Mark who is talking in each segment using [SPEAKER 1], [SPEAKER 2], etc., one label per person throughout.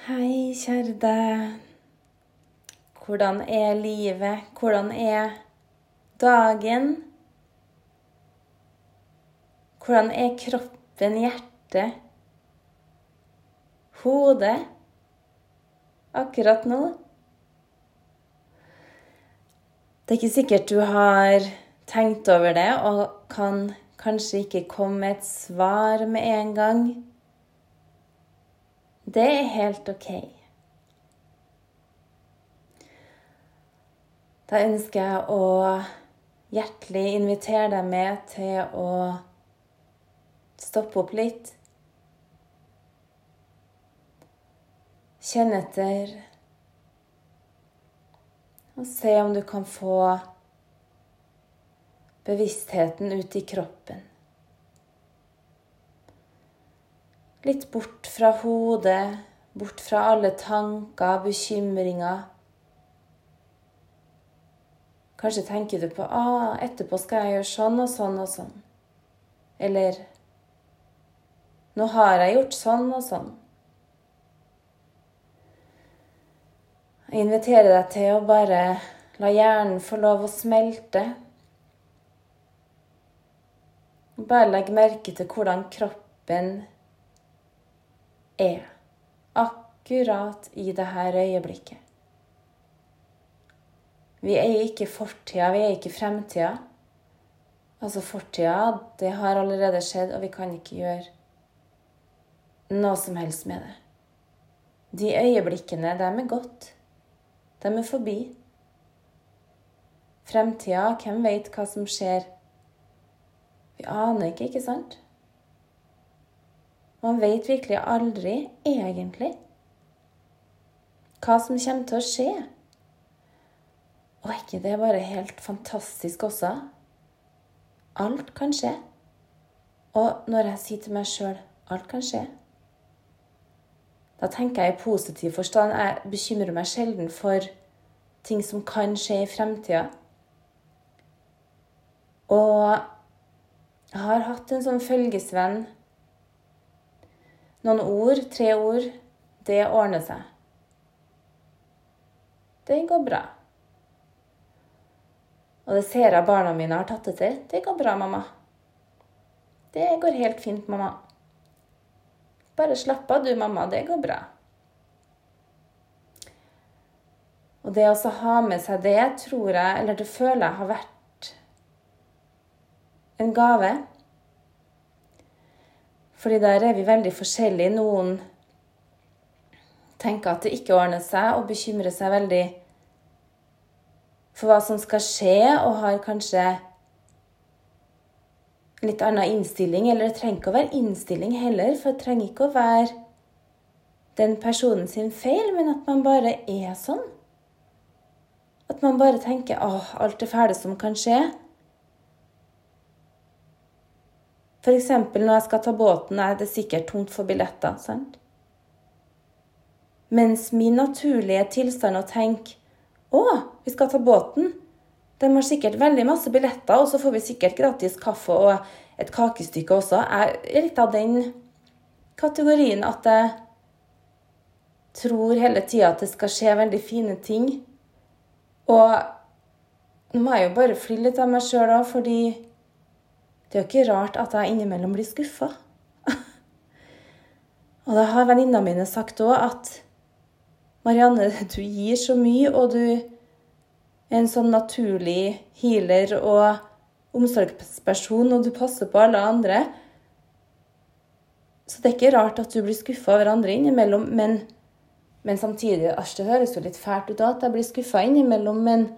[SPEAKER 1] Hei, kjære deg. Hvordan er livet? Hvordan er dagen? Hvordan er kroppen, hjertet, hodet akkurat nå? Det er ikke sikkert du har tenkt over det og kan kanskje ikke komme med et svar med en gang. Det er helt OK. Da ønsker jeg å hjertelig invitere deg med til å stoppe opp litt. Kjenn etter. Og se om du kan få bevisstheten ut i kroppen. Litt bort fra hodet, bort fra alle tanker, bekymringer. Kanskje tenker du på ah, etterpå skal jeg gjøre sånn og sånn og sånn. Eller nå har jeg gjort sånn og sånn. Jeg inviterer deg til å bare la hjernen få lov å smelte. Bare legg merke til hvordan kroppen er akkurat i dette øyeblikket. Vi er ikke fortida, vi er ikke fremtida. Altså fortida, det har allerede skjedd, og vi kan ikke gjøre noe som helst med det. De øyeblikkene, de er gått. De er forbi. Fremtida, hvem veit hva som skjer? Vi aner ikke, ikke sant? Man vet virkelig aldri, egentlig, hva som kommer til å skje. Og er ikke det bare helt fantastisk også? Alt kan skje. Og når jeg sier til meg sjøl alt kan skje, da tenker jeg i positiv forstand. Jeg bekymrer meg sjelden for ting som kan skje i fremtida. Og jeg har hatt en sånn følgesvenn noen ord, tre ord, det ordner seg. Det går bra. Og det ser jeg barna mine har tatt det til. Det går bra, mamma. Det går helt fint, mamma. Bare slapp av du, mamma. Det går bra. Og det å ha med seg det, tror jeg, eller det føler jeg, har vært en gave. Fordi der er vi veldig forskjellige. Noen tenker at det ikke ordner seg, og bekymrer seg veldig for hva som skal skje, og har kanskje litt annen innstilling. Eller det trenger ikke å være innstilling heller, for det trenger ikke å være den personen sin feil, men at man bare er sånn. At man bare tenker 'Å, alt det fæle som kan skje', F.eks. når jeg skal ta båten, er det sikkert tomt for billetter. sant? Mens min naturlige tilstand å tenke å, vi skal ta båten. De har sikkert veldig masse billetter, og så får vi sikkert gratis kaffe og et kakestykke også. Jeg er litt av den kategorien at jeg tror hele tida at det skal skje veldig fine ting. Og nå må jeg jo bare fly litt av meg sjøl òg, fordi det er jo ikke rart at jeg innimellom blir skuffa. og da har venninnene mine sagt òg at Marianne, du gir så mye, og du er en sånn naturlig healer og omsorgsperson, og du passer på alle andre. Så det er ikke rart at du blir skuffa over andre innimellom, men, men samtidig Æsj, det høres jo litt fælt ut at jeg blir skuffa innimellom, men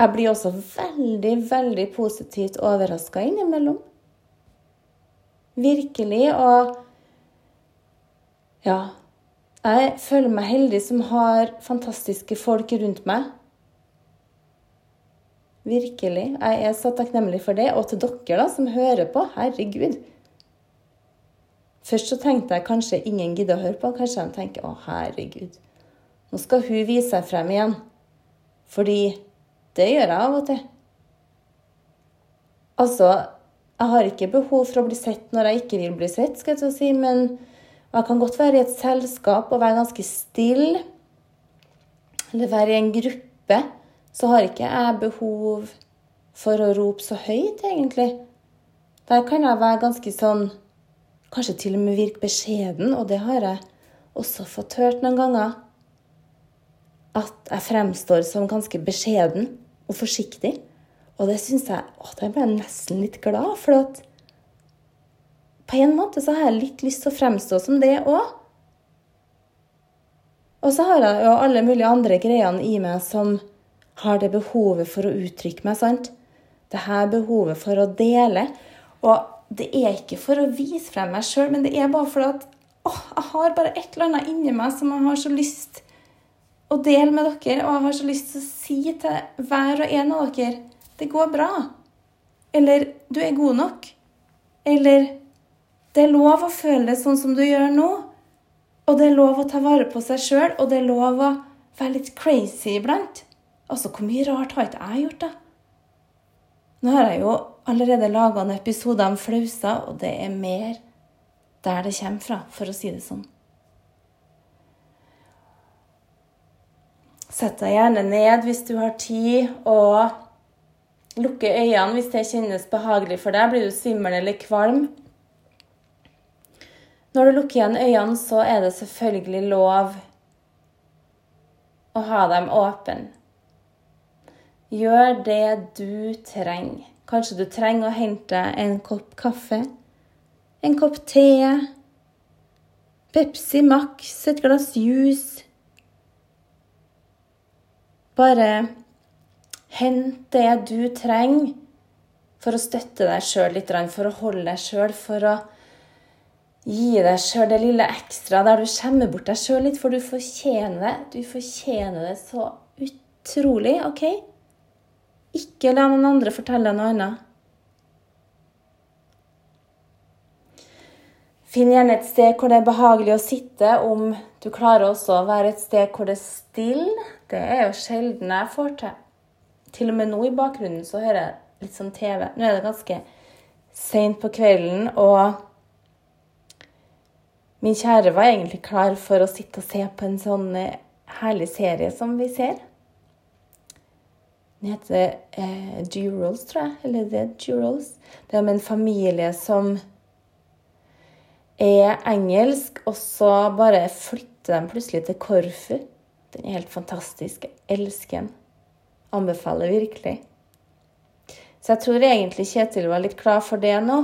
[SPEAKER 1] jeg blir også veldig, veldig positivt overraska innimellom. Virkelig. Og ja Jeg føler meg heldig som har fantastiske folk rundt meg. Virkelig. Jeg er så takknemlig for det. Og til dere da, som hører på. Herregud. Først så tenkte jeg kanskje ingen gidder å høre på. Kanskje de tenker å, herregud, nå skal hun vise seg frem igjen. Fordi det gjør jeg av og til. Altså, jeg har ikke behov for å bli sett når jeg ikke vil bli sett, skal jeg si, men jeg kan godt være i et selskap og være ganske stille, eller være i en gruppe, så har ikke jeg behov for å rope så høyt, egentlig. Der kan jeg være ganske sånn Kanskje til og med virke beskjeden, og det har jeg også fått hørt noen ganger. At jeg fremstår som ganske beskjeden og forsiktig. Og det syns jeg å, jeg ble nesten litt glad, for at på en måte så har jeg litt lyst til å fremstå som det òg. Og så har jeg jo alle mulige andre greiene i meg som har det behovet for å uttrykke meg, sant? Det her behovet for å dele. Og det er ikke for å vise frem meg sjøl, men det er bare fordi at åh, jeg har bare et eller annet inni meg som jeg har så lyst å dele med dere. Og jeg har så lyst til å si til hver og en av dere det går bra. Eller du er god nok. Eller det er lov å føle det sånn som du gjør nå. Og det er lov å ta vare på seg sjøl, og det er lov å være litt crazy iblant. Altså, hvor mye rart har ikke jeg gjort, da? Nå har jeg jo allerede laga en episode om flauser, og det er mer der det kommer fra, for å si det sånn. Sett deg gjerne ned hvis du har tid, og lukke øynene hvis det kjennes behagelig for deg. Blir du svimmel eller kvalm, når du lukker igjen øynene, så er det selvfølgelig lov å ha dem åpne. Gjør det du trenger. Kanskje du trenger å hente en kopp kaffe, en kopp te, Pepsi Max, et glass juice. Bare hent det du trenger for å støtte deg sjøl litt, for å holde deg sjøl, for å Gi deg sjøl det lille ekstra der du skjemmer bort deg sjøl litt, for du fortjener det. Du fortjener det så utrolig, OK? Ikke la noen andre fortelle deg noe annet. Finn gjerne et sted hvor det er behagelig å sitte, om du klarer også å være et sted hvor det er stille. Det er jo sjelden jeg får til. Til og med nå i bakgrunnen så hører jeg litt sånn TV. Nå er det ganske seint på kvelden, og Min kjære var egentlig klar for å sitte og se på en sånn eh, herlig serie som vi ser. Den heter eh, Durals, tror jeg. Eller The Durals. Det er om en familie som er engelsk, og så bare flytter de plutselig til Korfu. Den er helt fantastisk. Jeg elsker den. Anbefaler virkelig. Så jeg tror egentlig Kjetil var litt klar for det nå.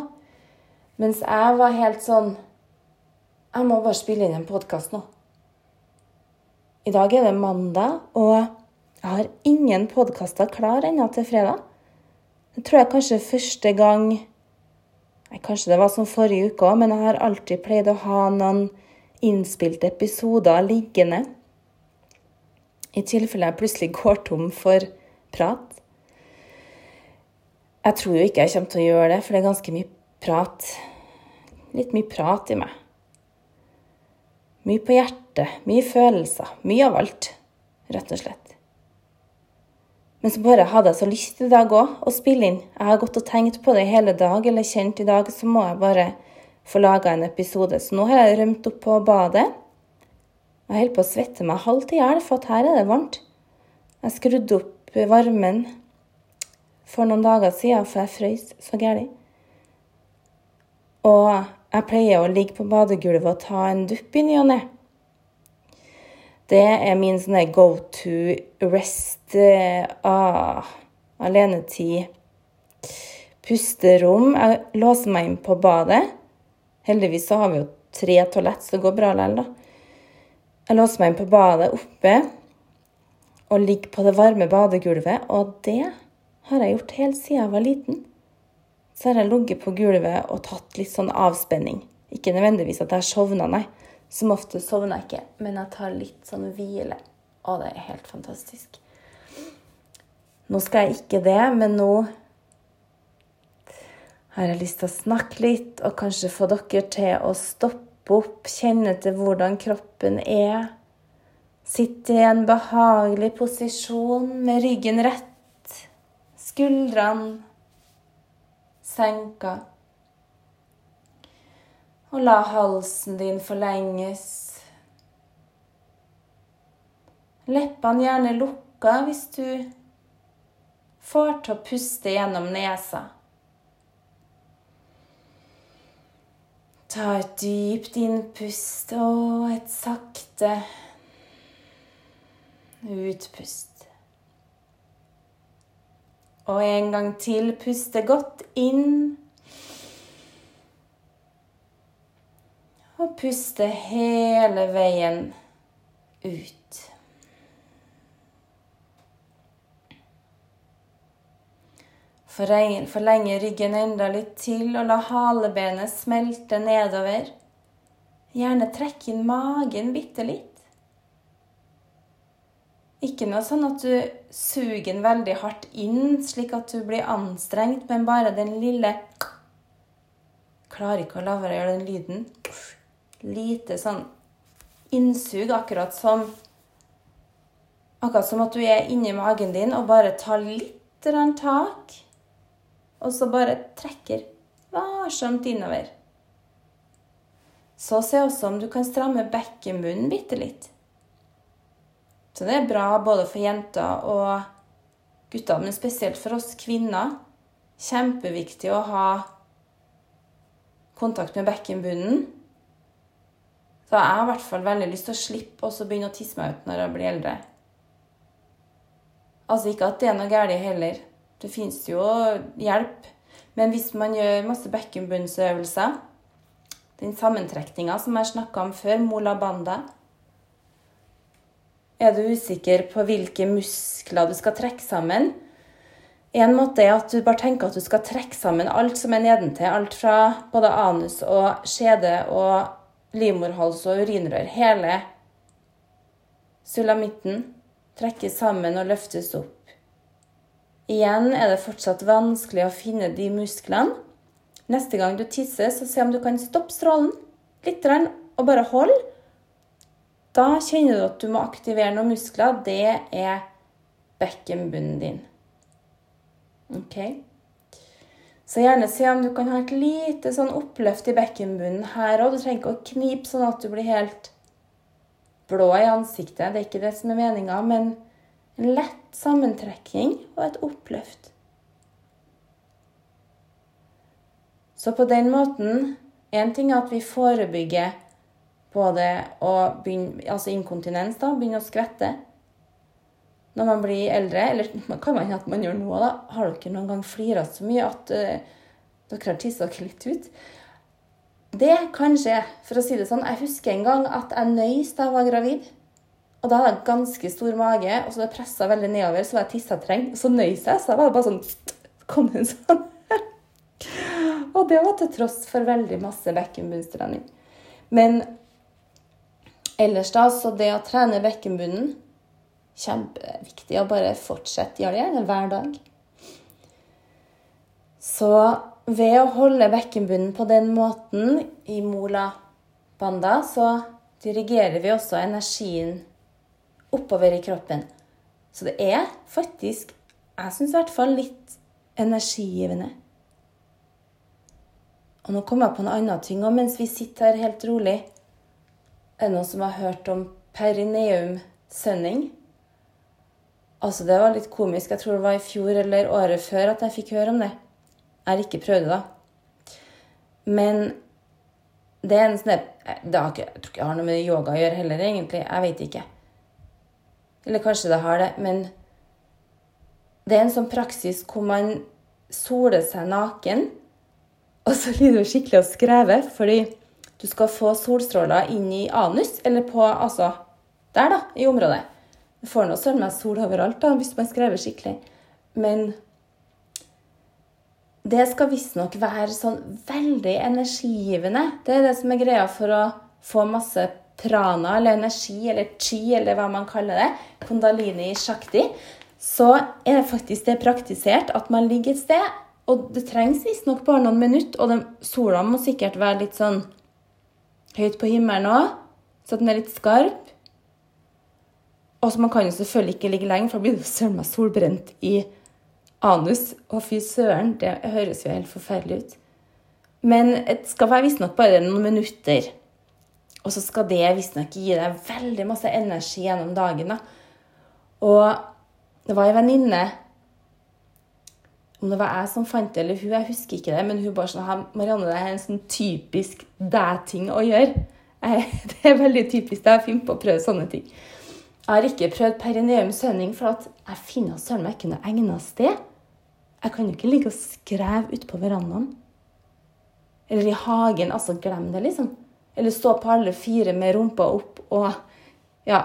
[SPEAKER 1] Mens jeg var helt sånn jeg må bare spille inn en podkast nå. I dag er det mandag, og jeg har ingen podkaster klar ennå til fredag. Det tror jeg kanskje første gang nei, Kanskje det var som forrige uke òg, men jeg har alltid pleid å ha noen innspilte episoder liggende. I tilfelle jeg plutselig går tom for prat. Jeg tror jo ikke jeg kommer til å gjøre det, for det er ganske mye prat. Litt mye prat i meg. Mye på hjertet, mye følelser. Mye av alt, rett og slett. Men så bare hadde jeg så lyst i dag òg å spille inn. Jeg har gått og tenkt på det hele dag, eller kjent i dag, så må jeg bare få laga en episode. Så nå har jeg rømt opp på badet. Jeg holder på å svette meg halvt i hjel, for her er det varmt. Jeg skrudde opp varmen for noen dager siden, for jeg frøs så gæli. Og jeg pleier å ligge på badegulvet og ta en dupp i ny og ne. Det er min sånne go to rest eh, ah, alenetid. Pusterom. Jeg låser meg inn på badet. Heldigvis så har vi jo tre toalett, så det går bra likevel, da. Jeg låser meg inn på badet oppe og ligger på det varme badegulvet. Og det har jeg gjort helt siden jeg var liten så har jeg ligget på gulvet og tatt litt sånn avspenning. Ikke nødvendigvis at jeg har sovna, nei. Som ofte sovner jeg ikke, men jeg tar litt sånn hvile. Og det er helt fantastisk. Nå skal jeg ikke det, men nå har jeg lyst til å snakke litt og kanskje få dere til å stoppe opp, kjenne til hvordan kroppen er. Sitte i en behagelig posisjon med ryggen rett, skuldrene senka. Og la halsen din forlenges. Leppene gjerne lukka hvis du får til å puste gjennom nesa. Ta et dypt innpust og et sakte utpust. Og en gang til puste godt inn. Og puste hele veien ut. Forlenge ryggen enda litt til, og la halebenet smelte nedover. Gjerne trekke inn magen bitte litt. Ikke noe sånn at du suger den veldig hardt inn, slik at du blir anstrengt, men bare den lille Klarer ikke å la være å gjøre den lyden. Lite sånn innsug, akkurat som Akkurat som at du er inni magen din og bare tar litt tak. Og så bare trekker varsomt innover. Så se også om du kan stramme bekkenbunnen bitte litt. Så det er bra både for jenter og gutter, men spesielt for oss kvinner. Kjempeviktig å ha kontakt med bekkenbunnen. Så jeg har i hvert fall veldig lyst til å slippe å begynne å tisse meg ut når jeg blir eldre. Altså ikke at det er noe galt heller. Det fins jo hjelp. Men hvis man gjør masse bekkenbunnsøvelser, den sammentrekninga som jeg snakka om før, mola banda Er du usikker på hvilke muskler du skal trekke sammen? En måte er at du bare tenker at du skal trekke sammen alt som er nedentil. Alt fra både anus og skjede og livmorhals og urinrør. Hele sulamitten trekkes sammen og løftes opp. Igjen er det fortsatt vanskelig å finne de musklene. Neste gang du tisser, så se om du kan stoppe strålen litt og bare hold. Da kjenner du at du må aktivere noen muskler. Det er bekkenbunnen din. Ok? Så gjerne se om du kan ha et lite sånn oppløft i bekkenbunnen her òg. Du trenger ikke å knipe sånn at du blir helt blå i ansiktet. Det er ikke det som er meninga, men en lett sammentrekking og et oppløft. Så på den måten Én ting er at vi forebygger både å begynne, altså inkontinens, da, begynne å skvette når man blir eldre. Eller kan man at man gjør noe, da. Har dere noen gang flira så mye at uh, dere har tissa dere litt ut? Det kan skje, for å si det sånn. Jeg husker en gang at jeg nøys da jeg var gravid. Og da hadde jeg ganske stor mage, og så det pressa veldig nedover, så var jeg tissetreng. Så nøys jeg, så da var det bare sånn Kom det sånn. og det var til tross for veldig masse bekkenbunnstrening. Men ellers, da, så det å trene bekkenbunnen Kjempeviktig å bare fortsette. Gjør det hver dag. Så ved å holde bekkenbunnen på den måten i mola banda, så dirigerer vi også energien oppover i kroppen. Så det er faktisk, jeg syns i hvert fall, litt energigivende. Og nå kommer jeg på en annen ting òg mens vi sitter her helt rolig. Er det noen som har hørt om perineum sønning? Altså, det var litt komisk. Jeg tror det var i fjor eller året før at jeg fikk høre om det. Jeg har ikke prøvd det, da. Men det er en sånn Jeg tror ikke jeg har noe med yoga å gjøre heller, egentlig. Jeg vet ikke. Eller kanskje det har det, men det er en sånn praksis hvor man soler seg naken, og så blir du skikkelig å skreve, fordi du skal få solstråler inn i anus, eller på Altså der, da, i området. Du får nå søren meg sol overalt da, hvis man skrever skikkelig. Men det skal visstnok være sånn veldig energigivende. Det er det som er greia for å få masse prana eller energi eller chi eller hva man kaller det, kundalini shakti, så er det faktisk det praktisert at man ligger et sted. Og det trengs visstnok bare noen minutter, og den, sola må sikkert være litt sånn høyt på himmelen òg, så den er litt skarp. Og Man kan jo selvfølgelig ikke ligge lenge, for da blir du søren meg solbrent i anus. Og fy søren, det høres jo helt forferdelig ut. Men det skal være visstnok bare noen minutter. Og så skal det visstnok gi deg veldig masse energi gjennom dagen. da. Og det var ei venninne Om det var jeg som fant det, eller hun, jeg husker ikke det, men hun bare sånn Marianne, det er en sånn typisk deg-ting å gjøre. Det er veldig typisk det å finne på å prøve sånne ting. Jeg har ikke prøvd perineum søvning, for at jeg finner søren meg ikke noe egnet sted. Jeg kan jo ikke ligge og skreve ute på verandaen. Eller i hagen. Altså, glem det, liksom. Eller stå på alle fire med rumpa opp og ja,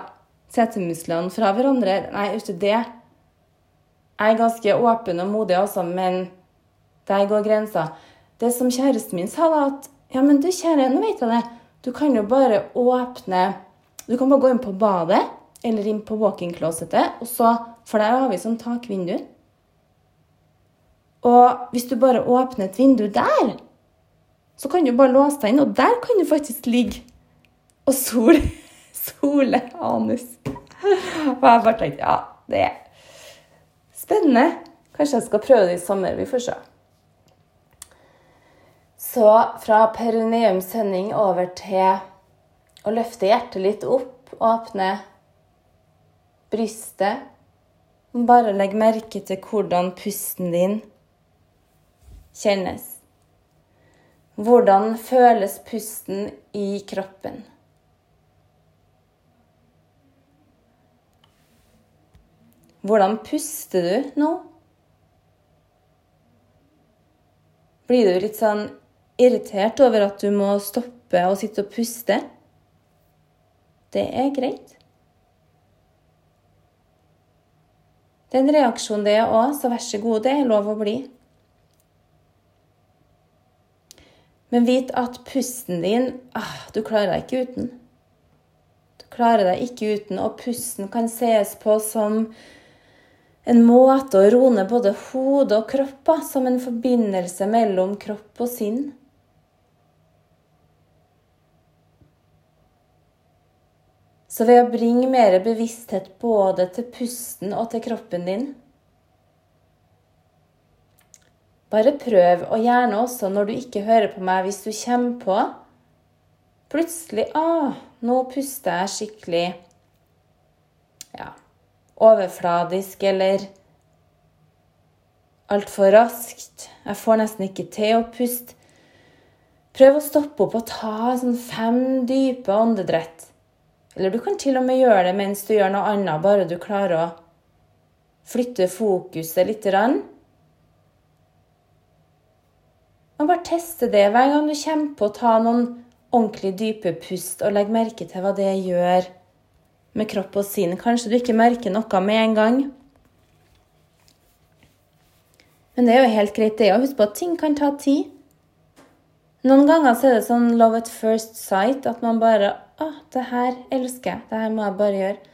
[SPEAKER 1] setemusklene fra hverandre. Nei, du det Jeg er ganske åpen og modig, altså, men der går grensa. Det som kjæresten min sa, da, at ja, men du kjære, nå vet jeg det. Du kan jo bare åpne Du kan bare gå inn på badet eller inn på walk-in-closetet, og så For der har vi sånn takvindu. Og hvis du bare åpner et vindu der, så kan du bare låse deg inn, og der kan du faktisk ligge og sole, sole anus. Og jeg bare tenkte ja, det er spennende. Kanskje jeg skal prøve det i sommer. Vi får se. Så fra perineumssending over til å løfte hjertet litt opp, åpne brystet. Bare legg merke til hvordan pusten din kjennes. Hvordan føles pusten i kroppen? Hvordan puster du nå? Blir du litt sånn irritert over at du må stoppe og sitte og puste? Det er greit. Det er en reaksjon, det òg, så vær så god, det er lov å bli. Men vit at pusten din ah, Du klarer deg ikke uten. Du klarer deg ikke uten, og pusten kan ses på som en måte å roe ned både hode og kropp på, som en forbindelse mellom kropp og sinn. Så ved å bringe mer bevissthet både til pusten og til kroppen din, Bare prøv, og gjerne også når du ikke hører på meg, hvis du kommer på Plutselig ah, nå puster jeg skikkelig ja, overfladisk eller altfor raskt. Jeg får nesten ikke til å puste. Prøv å stoppe opp og ta sånn fem dype åndedrett. Eller du kan til og med gjøre det mens du gjør noe annet, bare du klarer å flytte fokuset litt. Rann. Men bare teste det hver gang du kommer på å ta noen ordentlig dype pust, og legg merke til hva det gjør med kropp og sinn. Kanskje du ikke merker noe med en gang. Men det er jo helt greit, det å huske på at ting kan ta tid. Noen ganger så er det sånn love at first sight, at man bare Å, det her elsker jeg. Det her må jeg bare gjøre.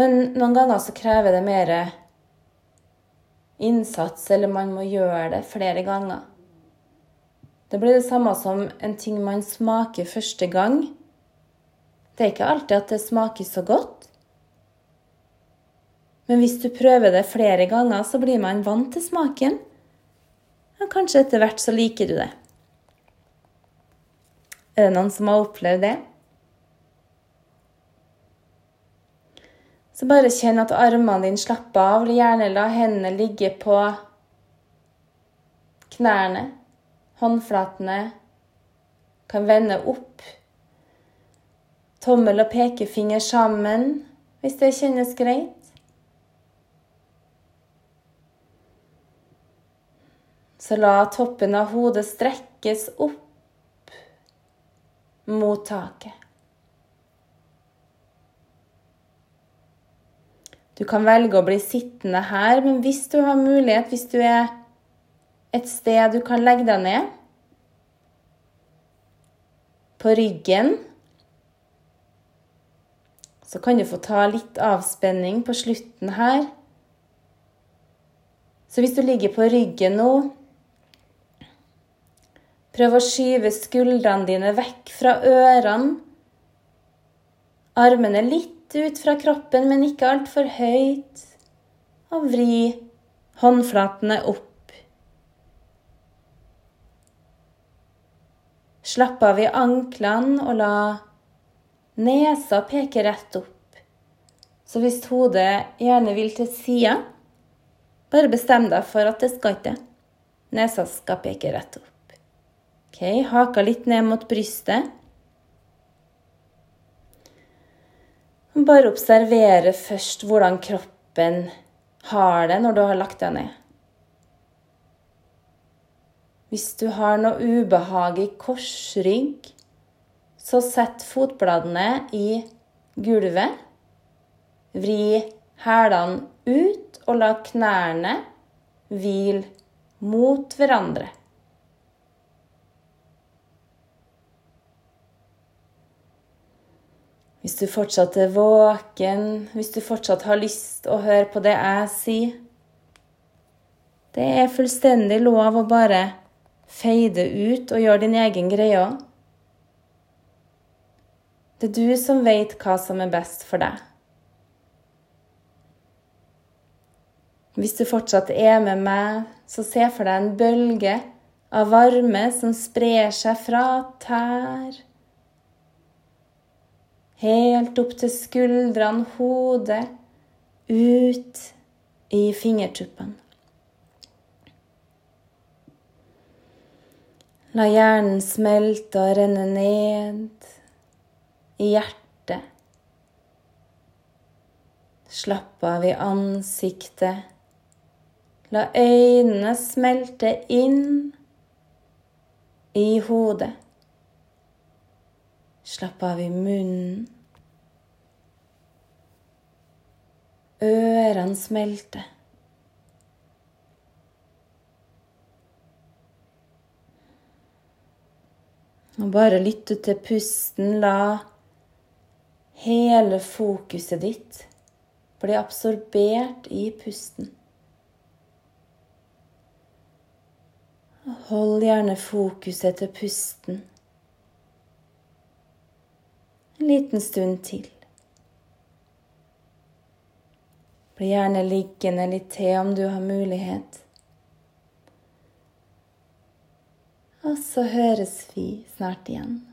[SPEAKER 1] Men noen ganger så krever det mer innsats, eller man må gjøre det flere ganger. Det blir det samme som en ting man smaker første gang. Det er ikke alltid at det smaker så godt. Men hvis du prøver det flere ganger, så blir man vant til smaken. Og kanskje etter hvert så liker du det. Er det noen som har opplevd det? Så bare kjenn at armene dine slapper av. Gjerne la hendene ligge på knærne. Håndflatene kan vende opp. Tommel og pekefinger sammen hvis det kjennes greit. Så la toppen av hodet strekkes opp mot taket. Du kan velge å bli sittende her, men hvis du har mulighet, hvis du er et sted du kan legge deg ned på ryggen, så kan du få ta litt avspenning på slutten her. Så hvis du ligger på ryggen nå Prøv å skyve skuldrene dine vekk fra ørene. Armene litt ut fra kroppen, men ikke altfor høyt. Og vri håndflatene opp. Slapp av i anklene og la nesa peke rett opp. Så hvis hodet gjerne vil til sida, bare bestem deg for at det skal ikke. Nesa skal peke rett opp. Ok, Haka litt ned mot brystet. Bare observere først hvordan kroppen har det når du har lagt deg ned. Hvis du har noe ubehag i korsrygg, så sett fotbladene i gulvet. Vri hælene ut og la knærne hvile mot hverandre. Hvis du fortsatt er våken, hvis du fortsatt har lyst å høre på det jeg sier Det er fullstendig lov å bare feide ut og gjøre din egen greie òg. Det er du som vet hva som er best for deg. Hvis du fortsatt er med meg, så se for deg en bølge av varme som sprer seg fra tær helt opp til skuldrene, hodet, ut i fingertuppene. La hjernen smelte og renne ned i hjertet. Slapp av i ansiktet. La øynene smelte inn i hodet. Slapp av i munnen. Ørene smelter. Og bare lytte til pusten. La hele fokuset ditt bli absorbert i pusten. Hold gjerne fokuset til pusten en liten stund til. Bli gjerne liggende litt til om du har mulighet. Og så høres vi snart igjen.